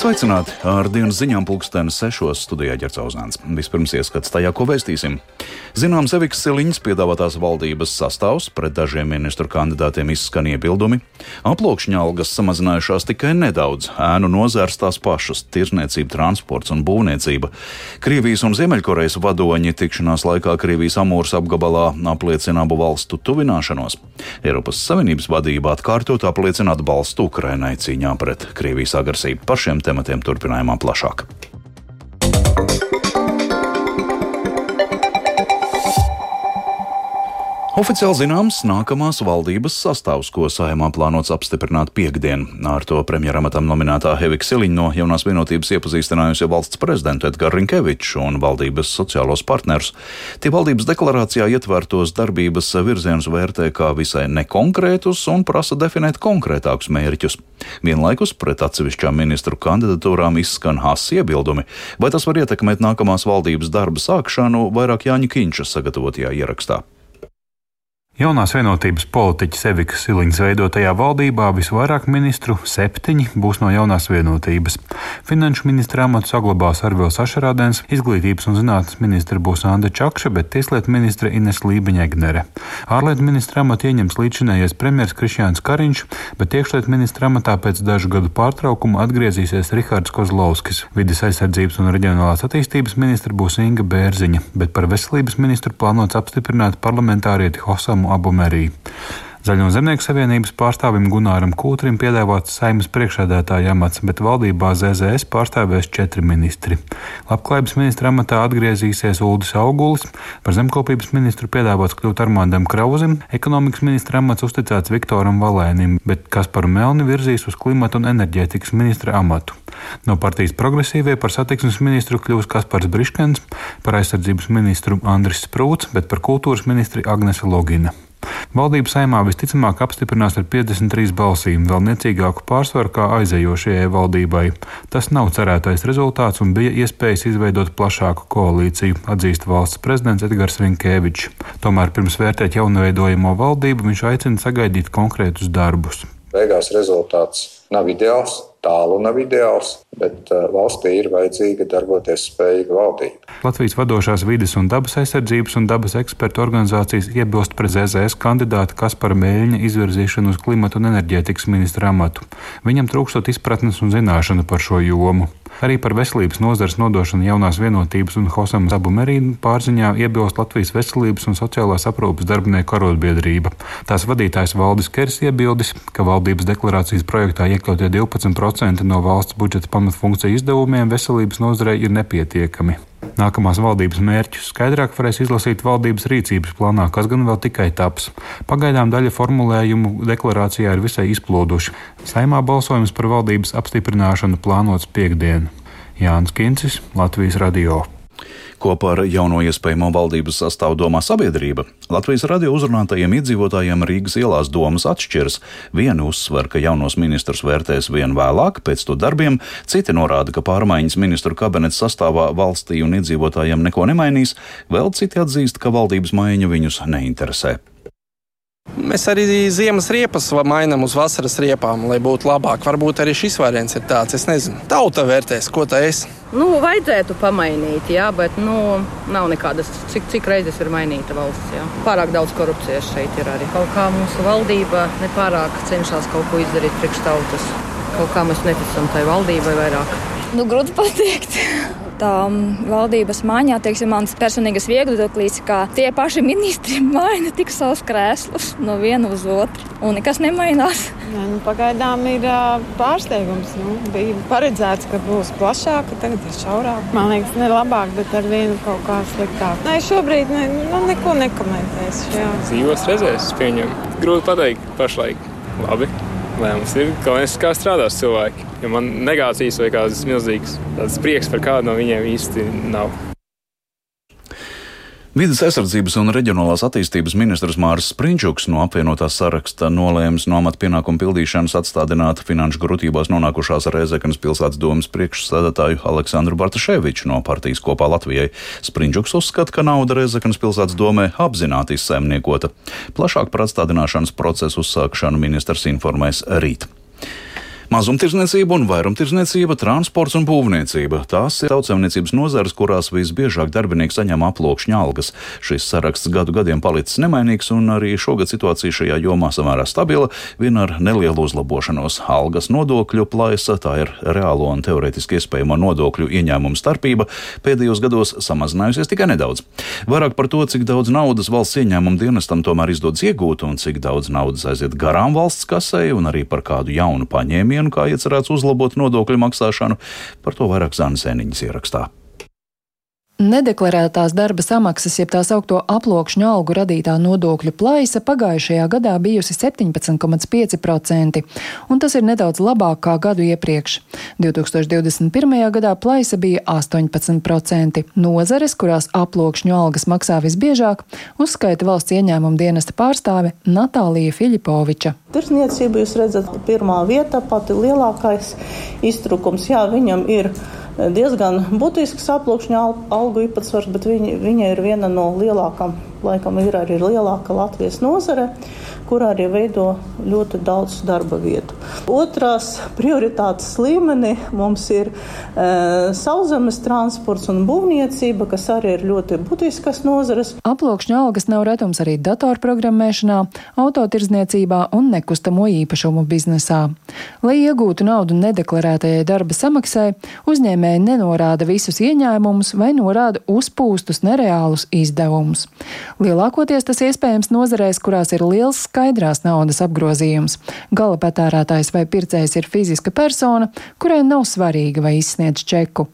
Sveicināti! Ar dienas ziņām pulksteni sešos studijā ģercauzāns. Vispirms ieskats tajā, ko vēstīsim. Zināms, Eviks Siliņas piedāvātās valdības sastāvs pret dažiem ministru kandidātiem izskan iebildumi. Aplokšņa algas samazinājušās tikai nedaudz, ēnu nozērs tās pašas - tirzniecība, transports un būvniecība. Krievijas un Ziemeļkorejas vadoņi tikšanās laikā Krievijas Amūras apgabalā apliecina abu valstu tuvināšanos. Eiropas Savienības vadība atkārtot apliecina atbalstu Ukrainai cīņā pret Krievijas agresiju. Par šiem tematiem turpinājumā plašāk. Oficiāli zināms, nākamās valdības sastāvs, ko saimā plānots apstiprināt piekdien. Ar to premjeramatam nominētā Hevika Siliņa no jaunās vienotības iepazīstinājusi valsts prezidentu Edgars Rinkeviču un valdības sociālos partnerus. Tie valdības deklarācijā ietvertos darbības virzienus vērtē kā visai nekonkrētus un prasa definēt konkrētākus mērķus. Vienlaikus pret atsevišķām ministru kandidatūrām izskan hāzs iebildumi, vai tas var ietekmēt nākamās valdības darba sākšanu vairāk Jāņa Kīņša sagatavotajā ierakstā. Jaunās vienotības politiķis Evikas Siliņas veidotajā valdībā visvairāk ministru - septiņi - būs no jaunās vienotības. Finanšu ministra amatu saglabās Arvils Ašarādens, izglītības un zinātnes ministra būs Anda Čakša, bet tieslietu ministra Ines Lībiņegnere. Ārlietu ministra amatu ieņems līdzinējais premjers Krišjāns Kariņš, bet iekšlietu ministra amatā pēc dažu gadu pārtraukuma atgriezīsies Rihards Kozlovskis. Vides aizsardzības un reģionālās attīstības ministra būs Inga Bērziņa, bet par veselības ministru plānots apstiprināt parlamentārieti Hosamu a Bomerii. Zaļo zemnieku savienības pārstāvim Gunāram Kūtrim piedāvāts saimnes priekšādātāja amats, bet valdībā ZZS pārstāvēs četri ministri. Labklājības ministra amatā atgriezīsies Uldis Augulis, par zemkopības ministru piedāvāts kļūt Armandam Krauzim, ekonomikas ministra amats uzticēts Viktoram Valēnim, bet Kasparu Melni virzīs uz klimata un enerģētikas ministra amatu. No partijas progresīvie par satiksmes ministru kļūs Kaspars Briškens, par aizsardzības ministru Andris Sprūts, bet par kultūras ministri Agnese Logina. Valdība saimā visticamāk apstiprinās ar 53 balsīm, vēl niecīgāku pārsvaru kā aizējošajai valdībai. Tas nav cerētais rezultāts un bija iespējas izveidot plašāku koalīciju, atzīst valsts prezidents Edgars Rinkēvičs. Tomēr pirms vērtēt jaunaveidojamo valdību viņš aicina sagaidīt konkrētus darbus. Beigās rezultāts nav ideāls, tālu nav ideāls, bet uh, valstī ir vajadzīga darboties spējīga valdība. Latvijas vadošās vides un dabas aizsardzības un dabas ekspertu organizācijas iebilst pret ZZS kandidāta Kaspara Mēļņa izvirzīšanu uz klimatu un enerģētikas ministra amatu. Viņam trūkstot izpratnes un zināšanu par šo jomu. Arī par veselības nozares nodošanu jaunās vienotības un Hosam Zabu Merīnu pārziņā iebilst Latvijas veselības un sociālās aprūpas darbinieku arotbiedrība. Tās vadītājs Valdis Kers iebildis, ka valdības deklarācijas projektā iekļautie 12% no valsts budžeta pamatfunkciju izdevumiem veselības nozarei ir nepietiekami. Nākamās valdības mērķus skaidrāk varēs izlasīt valdības rīcības plānā, kas gan vēl tikai taps. Pagaidām daļa formulējumu deklarācijā ir visai izploduši. Saimā balsojums par valdības apstiprināšanu plānots piekdien. Jānis Kincis, Latvijas Radio. Kopā ar jauno iespējamo valdības sastāvu domā sabiedrība. Latvijas radio uzrunātajiem iedzīvotājiem Rīgas ielās domas atšķiras. Vieni uzsver, ka jaunos ministrus vērtēs vien vēlāk, pēc to darbiem, citi norāda, ka pārmaiņas ministru kabineta sastāvā valstī un iedzīvotājiem neko nemainīs, vēl citi atzīst, ka valdības maiņa viņus neinteresē. Mēs arī ziemas riepas mainām uz vasaras riepām, lai būtu labāk. Varbūt arī šis variants ir tāds. Es nezinu, tauta vērtēs, ko tā es. Nu, vajadzētu pamainīt, jā, bet nu, nav nekādas, cik, cik reizes ir mainīta valsts. Jā. Pārāk daudz korupcijas šeit ir arī. Kaut kā mūsu valdība nepārāk cenšas kaut ko izdarīt priekš tautas. Kaut kā mēs neticam tai valdībai vairāk. Nu, grūti pateikt tā valdības maiņā, teiksim, mans personīgais viedoklis, ka tie paši ministri maina tik savus krēslus no viena uz otru, un nekas nemainās. Jā, nu, pagaidām ir pārsteigums. Nu, bija paredzēts, ka būs plašāka, tagad ir šaurāka. Man liekas, ne labāk, bet ar vienu kaut kā sliktāk. Nē, šobrīd ne, nu, neko nekomentēšu. Dzīvos redzēs, pieņem. Grūti pateikt pašlaik. Labi lēmums ir, galvenais, kā strādās cilvēki. Jo man negācijas vai kādas milzīgas prieks par kādu no viņiem īsti nav. Vides aizsardzības un reģionālās attīstības ministrs Māris Sprinčuks no apvienotās saraksta nolēms no amata pienākumu pildīšanas atstādināt finanšu grūtībās nonākušās Reizeknas pilsētas domas priekšsēdētāju Aleksandru Bartaševiču no partijas kopā Latvijai. Sprinčuks uzskata, ka nauda Reizeknas pilsētas domē apzināti izsaimniekota. Plašāk par atstādināšanas procesu uzsākšanu ministrs informēs rīt. Mazumtirdzniecība un vairumtirdzniecība, transports un būvniecība - tās ir tautsēmniecības nozares, kurās visbiežāk darbinieki saņem aplokšņa algas. Šis saraksts gadu gadiem palicis nemainīgs, un arī šogad situācija šajā jomā samērā stabila, vien ar nelielu uzlabošanos. Algas nodokļu plaisa, tā ir reālo un teorētiski iespējamo nodokļu ieņēmumu starpība, pēdējos gados samazinājusies tikai nedaudz. Vairāk par to, cik daudz naudas valsts ieņēmumu dienestam tomēr izdodas iegūt un cik daudz naudas aiziet garām valsts kasei, un arī par kādu jaunu paņēmienu paņēmienu, kā iecerēts uzlabot nodokļu maksāšanu, par to vairāk Zānes Eniņas ierakstā. Nedeklarētās darba samaksas, jeb tā saucamo aploksņu algu radītā nodokļu plaisa pagājušajā gadā bijusi 17,5%, un tas ir nedaudz labāk kā gadu iepriekš. 2021. gadā plaisa bija 18%. Nozares, kurās aploksņu algas maksā visbiežāk, uzskaita valsts ieņēmuma dienesta pārstāve Natālija Filipoviča. Tirzniecība jūs redzat, pirmā vieta, pati lielākais iztrukums. Jā, viņam ir diezgan būtisks aploksņa algu īpatsvars, bet viņa, viņa ir viena no lielākām, laikam ir arī lielāka Latvijas nozare kur arī veido ļoti daudz darba vietu. Otrās prioritātes līmenī mums ir e, sauszemes transports un būvniecība, kas arī ir ļoti būtiskas nozares. Aplokšņa algas nav retums arī datorprogrammēšanā, autotirdzniecībā un nekustamo īpašumu biznesā. Lai iegūtu naudu nedeklarētajai darba samaksai, uzņēmēji nenorāda visus ieņēmumus vai norāda uzpūstus nereālus izdevumus. Lielākoties tas iespējams nozarēs, kurās ir liels skaits skaidrās naudas apgrozījums. Gala patērētājs vai pircējs ir fiziska persona, kurai nav svarīga vai izsniedz čeku.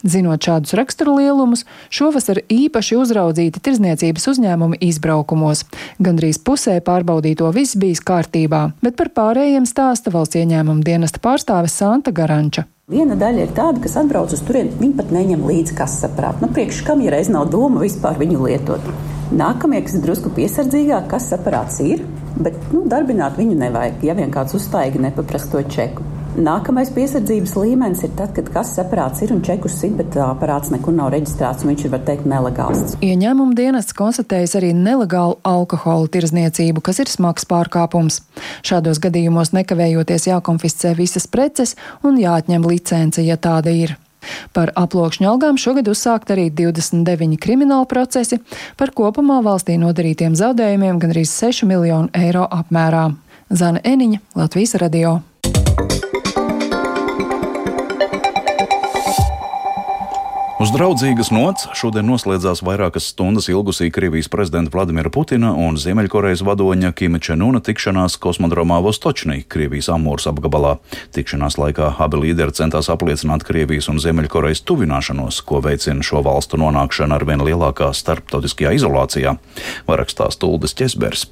Zinot šādus raksturu lielumus, šovasar īpaši uzraudzīti tirzniecības uzņēmumi izbraukumos. Gandrīz pusē pārbaudīto viss bijis kārtībā, bet par pārējiem stāsta valsts ieņēmuma dienesta pārstāve Santa Garanča. Viena daļa ir tāda, kas atbrauc uz turieni, viņi pat neņem līdzi kas saprāt. Nu, priekš kam ja reiz nav doma vispār viņu lietot. Nākamie, kas ir drusku piesardzīgāk, kas aparāts ir, bet nu, darbināt viņu nevajag, ja vien kāds uztaigi nepaprasa to čeku. Nākamais piesardzības līmenis ir tad, kad kases aparāts ir un čekus sit, bet aparāts nekur nav reģistrēts un viņš ir, var teikt, nelegāls. Ieņēmuma dienests konstatējis arī nelegālu alkohola tirzniecību, kas ir smags pārkāpums. Šādos gadījumos nekavējoties jākonfiscē visas preces un jāatņem licence, ja tāda ir. Par aploksņu algām šogad uzsākt arī 29 krimināla procesi par kopumā valstī nodarītiem zaudējumiem gan arī 6 miljonu eiro apmērā. Zana Eniņa, Latvijas radio. Uz draudzīgas nots šodien noslēdzās vairākas stundas ilgusī Krievijas prezidenta Vladimira Putina un Ziemeļkorejas vadoņa Kima Čenuna tikšanās kosmodromā Vostočnī, Krievijas Amūras apgabalā. Tikšanās laikā abi līderi centās apliecināt Krievijas un Ziemeļkorejas tuvināšanos, ko veicina šo valstu nonākšana ar vien lielākā starptautiskajā izolācijā. Varakstās Tuldes Česbers.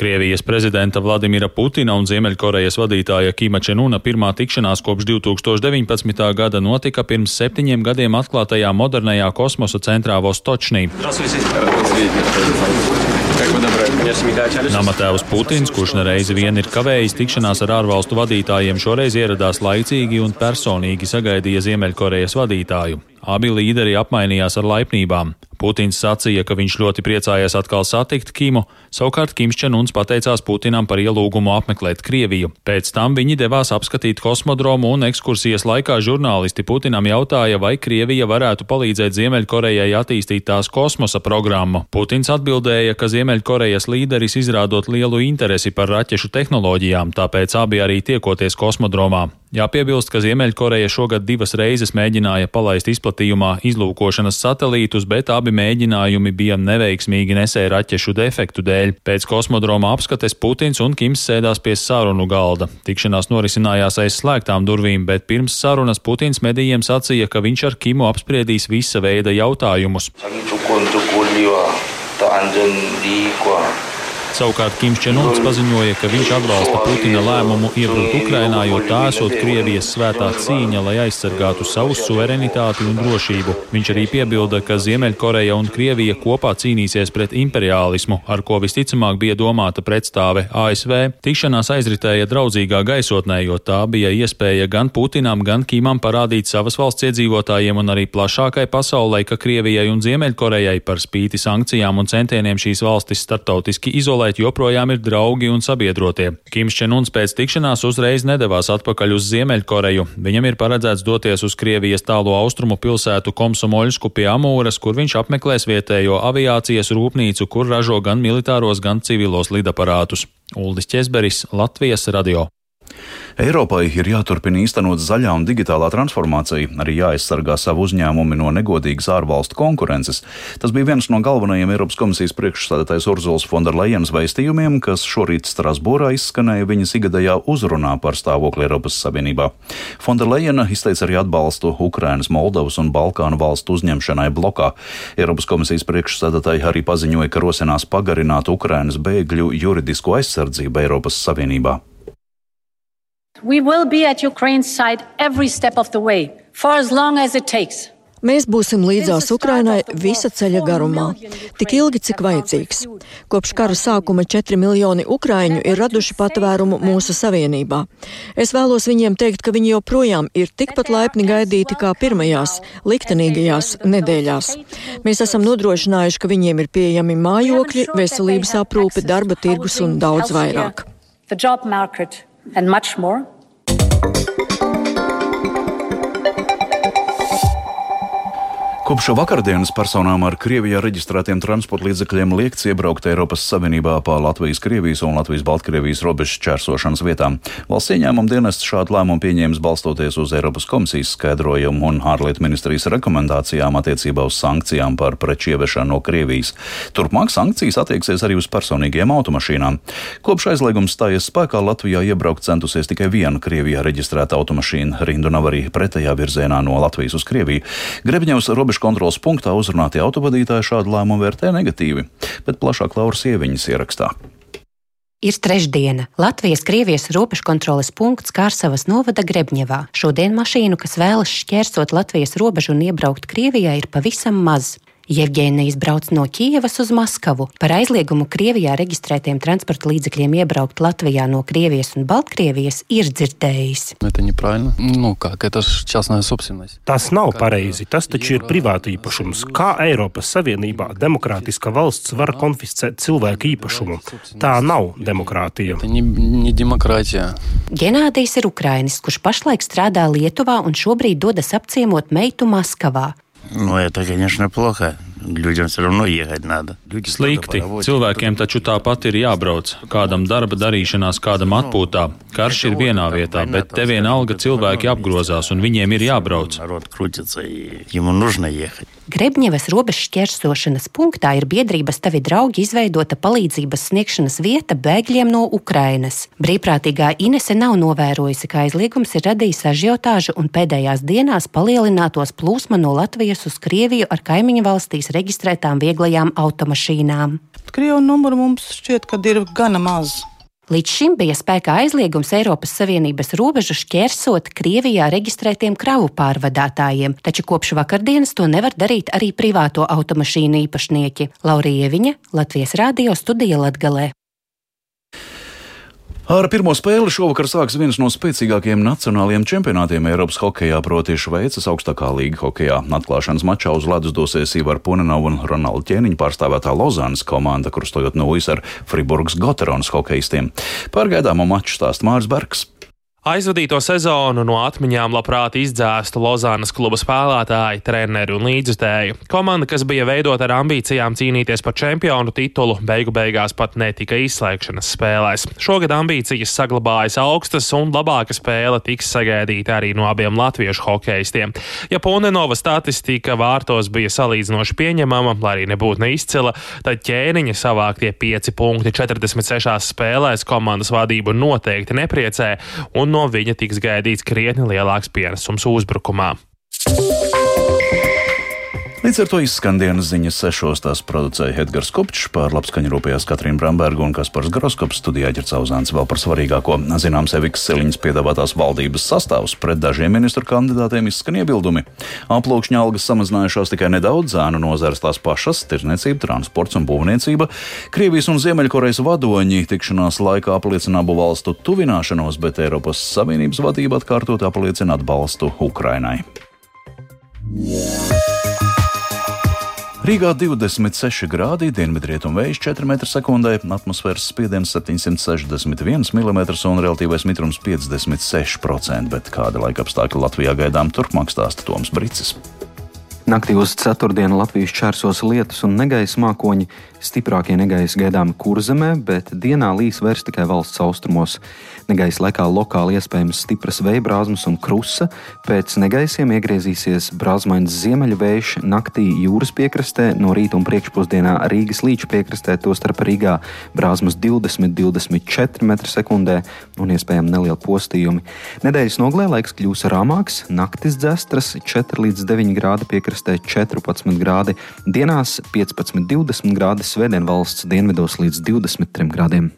Krievijas prezidenta Vladimira Putina un Ziemeļkorejas vadītāja Kima Čenuna pirmā tikšanās kopš 2019. gada notika pirms septiņiem gadiem atklātajā modernajā kosmosa centrā Vostočnī. Namatēvs Putins, kurš nereizi vien ir kavējis tikšanās ar ārvalstu vadītājiem, šoreiz ieradās laicīgi un personīgi sagaidīja Ziemeļkorejas vadītāju. Abi līderi apmainījās ar laipnībām. Putins sacīja, ka viņš ļoti priecājies atkal satikt Kimu, savukārt Kims Čenuns pateicās Putinam par ielūgumu apmeklēt Krieviju. Pēc tam viņi devās apskatīt kosmodromu un ekskursijas laikā žurnālisti Putinam jautāja, vai Krievija varētu palīdzēt Ziemeļkorejai attīstīt tās kosmosa programmu. Putins atbildēja, ka Ziemeļkorejas līderis izrādot lielu interesi par raķešu tehnoloģijām, tāpēc abi arī tiekoties kosmodromā. Jāpiebilst, ka Ziemeļkoreja šogad divas reizes mēģināja palaist izplatījumā izlūkošanas satelītus, bet abi mēģinājumi bija neveiksmīgi nesēja raķešu defektu dēļ. Pēc kosmodroma apskates Putins un Kims sēdās pie sarunu galda. Tikšanās norisinājās aiz slēgtām durvīm, bet pirms sarunas Putins medijiem sacīja, ka viņš ar Kimu apspriedīs visa veida jautājumus. Savukārt Kims Čenuns paziņoja, ka viņš atbalsta Putina lēmumu iebrukt Ukrainā, jo tā esot Krievijas svētā cīņa, lai aizsargātu savu suverenitāti un drošību. Viņš arī piebilda, ka Ziemeļkoreja un Krievija kopā cīnīsies pret imperiālismu, ar ko visticamāk bija domāta pretstāve ASV. Tikšanās aizritēja draudzīgā gaisotnē, jo tā bija iespēja gan Putinam, gan Kimam parādīt savas valsts iedzīvotājiem un arī plašākai pasaulē, ka Krievijai un Ziemeļkorejai par spīti sankcijām un centieniem šīs valstis starptautiski izolēt pasaulē joprojām ir draugi un sabiedrotie. Kims Čenuns pēc tikšanās uzreiz nedavās atpakaļ uz Ziemeļkoreju. Viņam ir paredzēts doties uz Krievijas tālo austrumu pilsētu Komsomoļsku pie Amūras, kur viņš apmeklēs vietējo aviācijas rūpnīcu, kur ražo gan militāros, gan civilos lidaparātus. Uldis Česberis, Latvijas radio. Eiropai ir jāturpina īstenot zaļā un digitālā transformācija, arī jāaizsargā savu uzņēmumu no negodīgas ārvalstu konkurences. Tas bija viens no galvenajiem Eiropas komisijas priekšstādātais Urzuls Fonderlejenas veistījumiem, kas šorīt Strasbūrā izskanēja viņas igadējā uzrunā par stāvokli Eiropas Savienībā. Fonderlejena izteica arī atbalstu Ukrainas, Moldovas un Balkānu valstu uzņemšanai blokā. Eiropas komisijas priekšstādātāji arī paziņoja, ka rosinās pagarināt Ukrainas bēgļu juridisko aizsardzību Eiropas Savienībā. We will be at Ukraine's side every step of the way, for as long as it takes. Mēs būsim līdzās Ukrainai visa ceļa garumā, tik ilgi, cik vajadzīgs. Kopš kara sākuma 4 miljoni ukraiņu ir raduši patvērumu mūsu savienībā. Es vēlos viņiem teikt, ka viņi joprojām ir tikpat laipni gaidīti kā pirmajās, liktenīgajās nedēļās. Mēs esam nodrošinājuši, ka viņiem ir pieejami mājokļi, veselības aprūpe, darba tirgus un daudz vairāk. And much more. Kopš vakardienas personām ar Krievijā reģistrētiem transporta līdzekļiem liekts iebraukt Eiropas Savienībā pa Latvijas, Krievijas un Latvijas Baltkrievijas robežas čērsošanas vietām. Valsts ieņēmuma dienests šādu lēmumu pieņēmis balstoties uz Eiropas komisijas skaidrojumu un ārlietu ministrijas rekomendācijām attiecībā uz sankcijām par preču ieviešanu no Krievijas. Turpmāk sankcijas attieksies arī uz personīgiem automašīnām. Kopš aizliegums stājies spēkā Latvijā iebraukt centusies tikai viena Krievijā reģistrēta automašīna. Rindu nav arī pretējā virzienā no Latvijas uz Krieviju. Grebņevs robežu robežu kontrolas punktā uzrunātie autovadītāji šādu lēmumu vērtē negatīvi, bet plašāk Lauras ieviņas ierakstā. Ir trešdiena. Latvijas-Krievijas robežkontroles punkts Kārsavas novada Grebņevā. Šodien mašīnu, kas vēlas šķērsot Latvijas robežu un iebraukt Krievijā, ir pavisam maz. Jevģēnijas brauc no Kijevas uz Maskavu. Par aizliegumu Krievijā reģistrētiem transporta līdzekļiem iebraukt Latvijā no Krievijas un Baltkrievijas ir dzirdējis. Nu, kā, tas nav pareizi. Tas taču ir privāta īpašums. Kā Eiropas Savienībā demokrātiska valsts var konfiscēt cilvēku īpašumu? Tā nav demokrātija. Genādijs ir Ukrainis, kurš pašlaik strādā Lietuvā un šobrīd dodas apciemot meitu Maskavā. Ну, это, конечно, плохо. Людям все равно ехать надо. Люди Slikti. Cilvēkiem taču tāpat ir jābrauc. Kādam darba darīšanās, kādam atpūtā. Karš ir vienā vietā, bet te vienalga cilvēki apgrozās un viņiem ir jābrauc. Grebņevas robežas šķērsošanas punktā ir biedrības Tavi draugi izveidota palīdzības sniegšanas vieta bēgļiem no Ukrainas. Brīvprātīgā Inese nav novērojusi, ka aizliegums ir radījis ažiotāžu un pēdējās dienās palielinātos plūsma no Latvijas uz Krieviju ar kaimiņu valstīs reģistrētām vieglajām automašīnām. Krievu numuru mums šķiet, ka ir gana maz. Līdz šim bija spēkā aizliegums Eiropas Savienības robežu šķērsot Krievijā reģistrētiem kravu pārvadātājiem, taču kopš vakardienas to nevar darīt arī privāto automašīnu īpašnieki. Laurija Viņa, Latvijas Rādio studija Latgalē. Ar pirmo spēli šovakar sāks viens no spēcīgākajiem nacionālajiem čempionātiem Eiropas hokeja, proti Šveices augstākā līga hokeja. Atklāšanas mačā uz ledus dosies Ivar Punenov un Ronalda Ķēniņa pārstāvētā Lozānas komanda, kur stojot nulles ar Friburgas Goteronas hokeistiem. Par gaidāmo maču stāst Mārs Bergs. Aizvadīto sezonu no atmiņām labprāt izdzēstu Lozānas kluba spēlētāji, treneri un līdzjutēji. Komanda, kas bija veidota ar ambīcijām cīnīties par čempionu titulu, beigu beigās pat netika izslēgšanas spēlēs. Šogad ambīcijas saglabājas augstas un labāka spēle tiks sagaidīta arī no abiem latviešu hokeistiem. Ja Ponenova statistika vārtos bija salīdzinoši pieņemama, lai arī nebūtu neizcila, tad ķēniņa savāktie 5 punkti 46 spēlēs komandas vadību noteikti nepriecē. Un un no viņa tiks gaidīts krietni lielāks pienesums uzbrukumā. Līdz ar to izskan dienas ziņas sešos. Tās producēja Edgars Kopčs, par labskaņu rūpējās Katrīna Bramberga un Kaspars Groskops studijā ģercauzāns vēl par svarīgāko. Zināms, Eviks Siliņas piedāvātās valdības sastāvs pret dažiem ministru kandidātiem izskan iebildumi. Aplūkšņa algas samazinājušās tikai nedaudz, zēnu nozares tās pašas - tirzniecība, transports un būvniecība. Krievijas un Ziemeļkorejas vadoņi tikšanās laikā apliecina abu valstu tuvināšanos, bet Eiropas Savienības vadība atkārtot apliecina atbalstu Ukrainai. Yeah. Rīgā 26 grādi, dienvidrietumu vējš 4 m2, atmosfēras spiediens 761 mm un relatīvais mitrums 56%, bet kāda laika apstākļa Latvijā gaidām turpmāk stāsta Toms Brīsis. Naktī uz ceturtdienu Latvijas čērsos lietus un negaisa mākoņi. Stiprākie negaisa gaidāmi kurzemē, bet dienā līs vērs tikai valsts austrumos. Negaisa laikā lokāli iespējams stipras vēja brāzmas un krusta. Pēc negaisiem iegriezīsies brāzmains ziemeļvējš naktī jūras piekrastē, no rīta un priekšpusdienā Rīgas līča piekrastē, tostarp Rīgā brāzmas 20-24 m2 un iespējami nelieli postījumi. Nedēļas nogalē laiks kļūs rāmāks, naktis dzestras 4 līdz 9 grādi piekrastē 14 grādi, dienās 15-20 grādi svētdien valsts dienvidos līdz 23 grādiem.